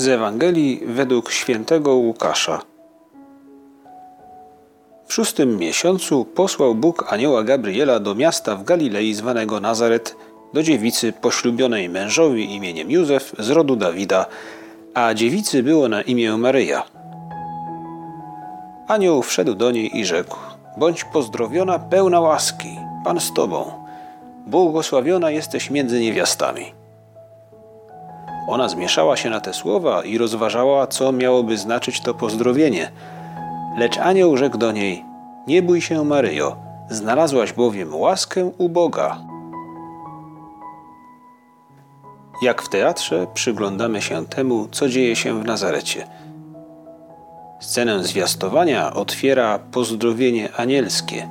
Z Ewangelii według świętego Łukasza. W szóstym miesiącu posłał Bóg anioła Gabriela do miasta w Galilei zwanego Nazaret, do dziewicy poślubionej mężowi imieniem Józef z rodu Dawida, a dziewicy było na imię Maryja. Anioł wszedł do niej i rzekł: Bądź pozdrowiona, pełna łaski, Pan z tobą. Błogosławiona jesteś między niewiastami. Ona zmieszała się na te słowa i rozważała, co miałoby znaczyć to pozdrowienie. Lecz anioł rzekł do niej: Nie bój się, Maryjo, znalazłaś bowiem łaskę u Boga. Jak w teatrze przyglądamy się temu, co dzieje się w Nazarecie. Scenę zwiastowania otwiera pozdrowienie anielskie.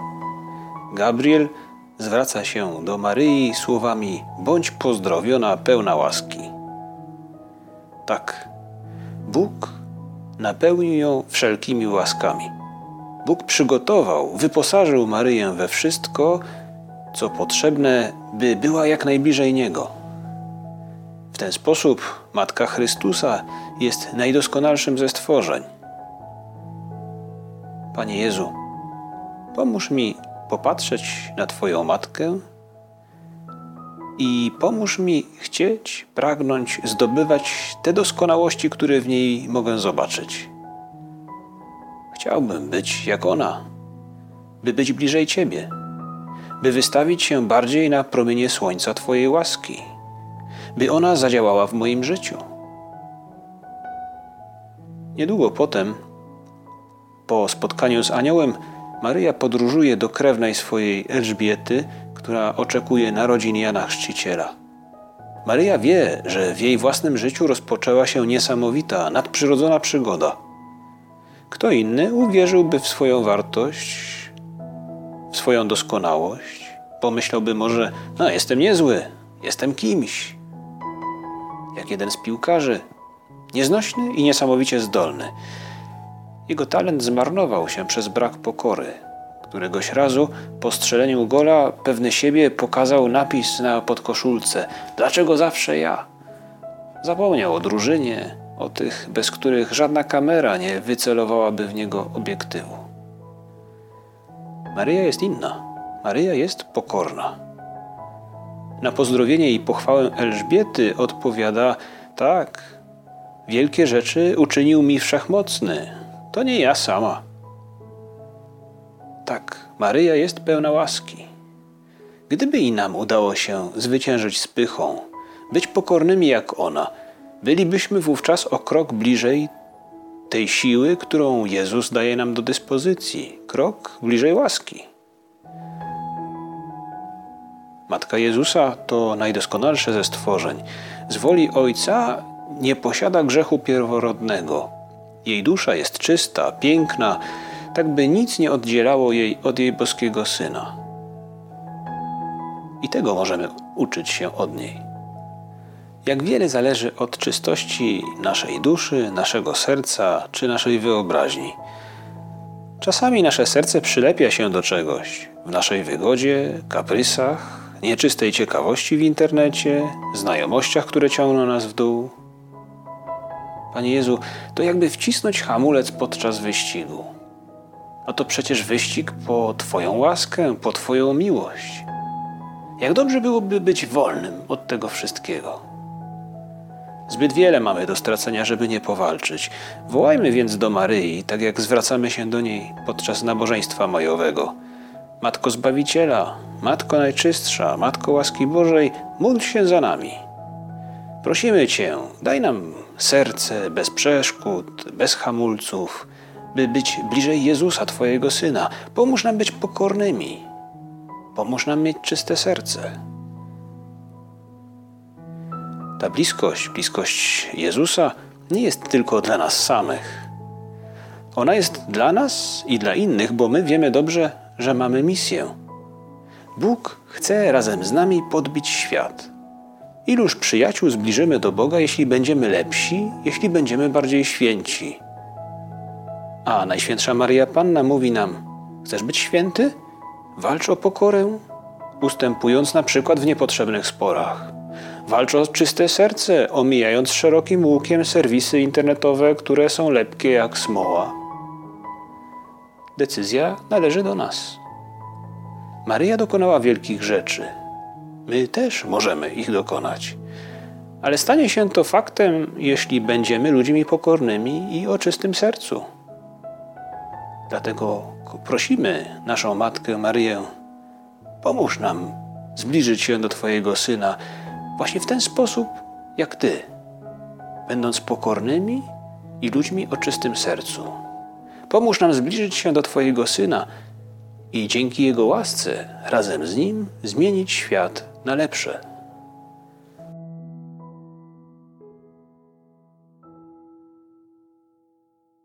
Gabriel zwraca się do Maryi słowami: Bądź pozdrowiona, pełna łaski. Tak, Bóg napełnił ją wszelkimi łaskami. Bóg przygotował, wyposażył Maryję we wszystko, co potrzebne, by była jak najbliżej Niego. W ten sposób Matka Chrystusa jest najdoskonalszym ze stworzeń. Panie Jezu, pomóż mi popatrzeć na Twoją matkę i pomóż mi chcieć, pragnąć, zdobywać te doskonałości, które w niej mogę zobaczyć. Chciałbym być jak ona, by być bliżej Ciebie, by wystawić się bardziej na promienie słońca Twojej łaski, by ona zadziałała w moim życiu. Niedługo potem, po spotkaniu z aniołem, Maryja podróżuje do krewnej swojej Elżbiety, która oczekuje narodzin Jana Chrzciciela. Maryja wie, że w jej własnym życiu rozpoczęła się niesamowita, nadprzyrodzona przygoda. Kto inny uwierzyłby w swoją wartość, w swoją doskonałość, pomyślałby może, no jestem niezły, jestem kimś. Jak jeden z piłkarzy, nieznośny i niesamowicie zdolny. Jego talent zmarnował się przez brak pokory. Któregoś razu po strzeleniu gola pewny siebie pokazał napis na podkoszulce: Dlaczego zawsze ja? Zapomniał o drużynie, o tych, bez których żadna kamera nie wycelowałaby w niego obiektywu. Maryja jest inna. Maryja jest pokorna. Na pozdrowienie i pochwałę Elżbiety odpowiada: Tak, wielkie rzeczy uczynił mi wszechmocny. To nie ja sama. Tak, Maryja jest pełna łaski. Gdyby i nam udało się zwyciężyć z pychą, być pokornymi jak ona, bylibyśmy wówczas o krok bliżej tej siły, którą Jezus daje nam do dyspozycji, krok bliżej łaski. Matka Jezusa to najdoskonalsze ze stworzeń. Z woli Ojca nie posiada grzechu pierworodnego. Jej dusza jest czysta, piękna, tak by nic nie oddzielało jej od jej boskiego syna. I tego możemy uczyć się od niej. Jak wiele zależy od czystości naszej duszy, naszego serca czy naszej wyobraźni. Czasami nasze serce przylepia się do czegoś w naszej wygodzie, kaprysach, nieczystej ciekawości w internecie, znajomościach, które ciągną nas w dół. Panie Jezu, to jakby wcisnąć hamulec podczas wyścigu. A to przecież wyścig po Twoją łaskę, po Twoją miłość. Jak dobrze byłoby być wolnym od tego wszystkiego. Zbyt wiele mamy do stracenia, żeby nie powalczyć. Wołajmy więc do Maryi, tak jak zwracamy się do niej podczas nabożeństwa majowego. Matko Zbawiciela, Matko Najczystsza, Matko łaski Bożej, módl się za nami. Prosimy Cię, daj nam serce bez przeszkód, bez hamulców, by być bliżej Jezusa, Twojego Syna. Pomóż nam być pokornymi. Pomóż nam mieć czyste serce. Ta bliskość, bliskość Jezusa nie jest tylko dla nas samych. Ona jest dla nas i dla innych, bo my wiemy dobrze, że mamy misję. Bóg chce razem z nami podbić świat. Iluż przyjaciół zbliżymy do Boga, jeśli będziemy lepsi, jeśli będziemy bardziej święci? A Najświętsza Maria Panna mówi nam: Chcesz być święty? Walcz o pokorę, ustępując na przykład w niepotrzebnych sporach. Walcz o czyste serce, omijając szerokim łukiem serwisy internetowe, które są lepkie jak smoła. Decyzja należy do nas. Maryja dokonała wielkich rzeczy. My też możemy ich dokonać. Ale stanie się to faktem, jeśli będziemy ludźmi pokornymi i o czystym sercu. Dlatego prosimy naszą Matkę Maryję, pomóż nam zbliżyć się do Twojego Syna właśnie w ten sposób, jak Ty, będąc pokornymi i ludźmi o czystym sercu. Pomóż nam zbliżyć się do Twojego Syna i dzięki Jego łasce razem z Nim zmienić świat na lepsze.